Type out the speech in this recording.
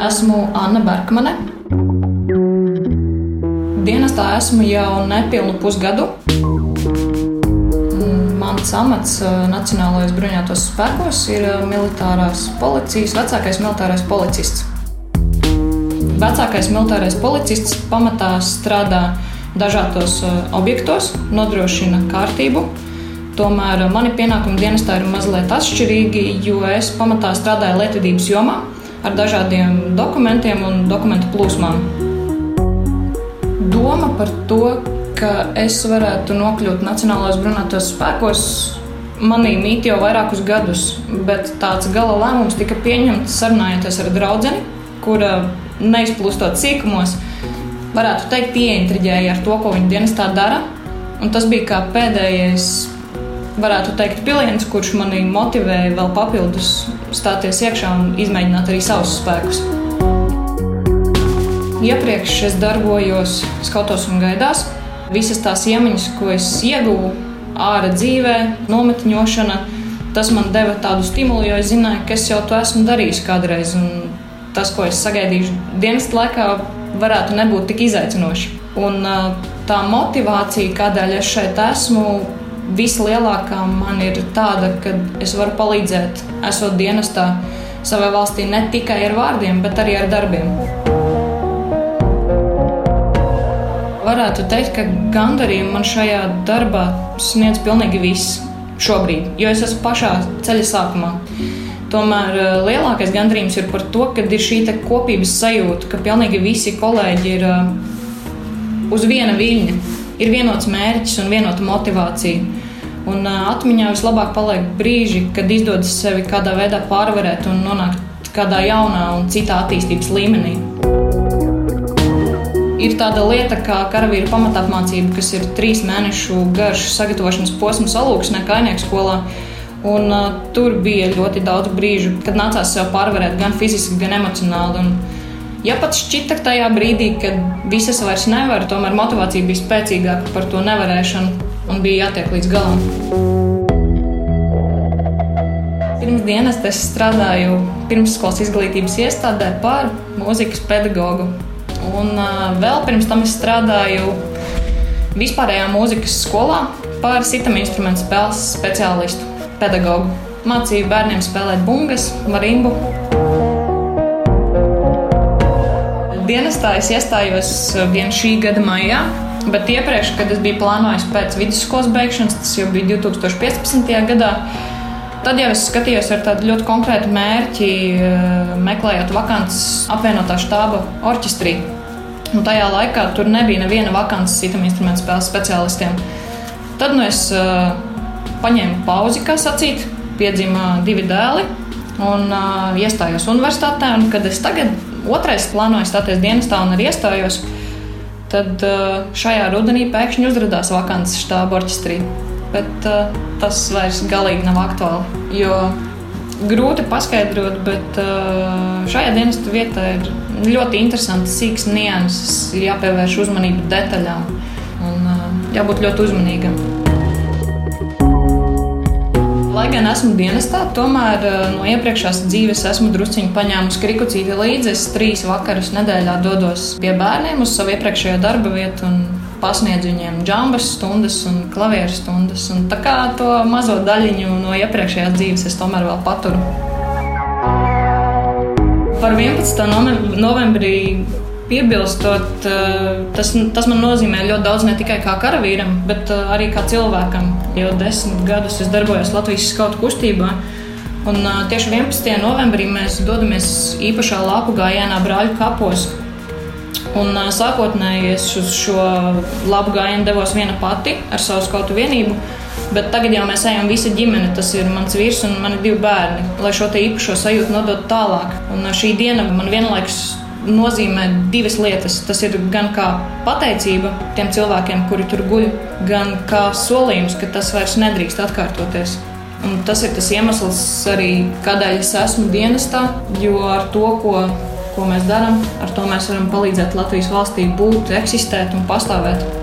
Esmu Anna Berkmane. Dienestā esmu jau nepilnu pusgadu. Mans amats Nacionālajos bruņotos spēkos ir militārās policijas vecākais militārais policists. Vecākais militārais policists pamatā strādā dažādos objektos, nodrošina kārtību. Tomēr mani pienākumi dienestā ir mazliet atšķirīgi, jo es pamatā strādāju lietvedības jomā ar dažādiem dokumentiem un dokumentu plūsmām. Doma par to, ka es varētu nokļūt Nacionālajos bruņotos spēkos, manī mīt jau vairākus gadus, bet tāds gala lēmums tika pieņemts sarunājoties ar draugu, kura neizplūstot sīkumos, varētu teikt, ieintriģēja ar to, ko viņa dienestā dara. Un tas bija kā pēdējais, varētu teikt, piliens, kurš manī motivēja vēl papildus stāties iekšā un izmēģināt arī savus spēkus. Iepriekš es darbojos skautos un gaidās. Visas tās iemaņas, ko es ieguvu ārā dzīvē, nometņošana, tas man deva tādu stimulu, jo es zināju, ka es jau to esmu darījis kādreiz. Un tas, ko es sagaidīšu dienas laikā, varētu nebūt tik izaicinoši. Un tā motivācija, kādēļ es šeit esmu, vislielākā man ir tāda, ka es varu palīdzēt, esot dienestā savai valstī ne tikai ar vārdiem, bet arī ar darbiem. Varētu teikt, ka gandarījumu man šajā darbā sniedz pilnīgi viss šobrīd, jo es esmu pašā ceļa sākumā. Tomēr lielākais gandarījums ir par to, ka ir šī kopības sajūta, ka pilnīgi visi kolēģi ir uz viena viļņa, ir vienots mērķis un vienota motivācija. Un atmiņā vislabāk paliek brīži, kad izdodas sevi kādā veidā pārvarēt un nonākt kādā jaunā un citā attīstības līmenī. Ir tāda lieta kā karavīra pamatapmācība, kas ir trīs mēnešu garš sagatavošanas posms alūksnē, kainieku skolā. Un, uh, tur bija ļoti daudz brīžu, kad nācās sev pārvarēt gan fiziski, gan emocionāli. Un, ja pat šķita tajā brīdī, kad visas vairs nevar, tomēr motivācija bija spēcīgāka par to nevarēšanu un bija jātiek līdz galam. Pirms dienas es strādāju pirmsskolas izglītības iestādē par mūzikas pedagogu. Un vēl pirms tam es strādāju vispārējā mūzikas skolā par sitam instrumentu spēles speciālistu, pedagogu. Mācīju bērniem spēlēt bungas, marimbu. Dienestā es iestājos vien šī gada maijā, bet iepriekš, kad es biju plānojis pēc vidusskolas beigšanas, tas jau bija 2015. gadā. Tad jau es skatījos ar tādu ļoti konkrētu mērķi, meklējot vakances apvienotā štāba orķestrī. Un tajā laikā tur nebija neviena vakants citam instrumentu spēles speciālistiem. Tad nu, es uh, paņēmu pauzi, kā sacīt, piedzima divi dēli un uh, iestājos universitātē. Un, kad es tagad otrais plānoju stāties dienestā un arī iestājos, tad uh, šajā rudenī pēkšņi uzrādījās vakants štāba orķestrī. Bet uh, tas vairs galīgi nav aktuāli. Jo grūti paskaidrot, bet uh, šajā dienas vietā ir ļoti interesants, sīks nianses, ir jāpievērš uzmanība detaļām un jābūt ļoti uzmanīgam. Lai gan esmu dienestā, tomēr uh, no iepriekšējās dzīves esmu drusciņi paņēmusi krikucīti līdzi. Es trīs vakarus nedēļā dodos pie bērniem uz savu iepriekšējo darba vietu un pasniedzu viņiem džambas stundas un klavieru stundas. Un tā kā to mazo daļiņu no iepriekšējās dzīves es tomēr vēl paturu. Par 11. novembrī piebilstot, tas, tas man nozīmē ļoti daudz ne tikai kā karavīram, bet arī kā cilvēkam. Jau desmit gadus es darbojos Latvijas skautu kustībā. Un tieši 11. novembrī mēs dodamies īpašā lapu gājienā Brāļu kapos, Un, sākotnēji es uz šo labu gājienu devos viena pati ar savu skautu vienību. Bet tagad jau mēs ejam visa ģimene. Tas ir mans vīrs un mani divi bērni, lai šo īpašo sajūtu nodotu tālāk. Un šī diena man vienlaikus nozīmē divas lietas. Tas ir gan kā pateicība tiem cilvēkiem, kuri tur guļ, gan kā solījums, ka tas vairs nedrīkst atkārtoties. Un tas ir tas iemesls arī, kādēļ es esmu dienestā, jo ar to, ko ko mēs darām, ar to mēs varam palīdzēt Latvijas valstī būt, eksistēt un pastāvēt.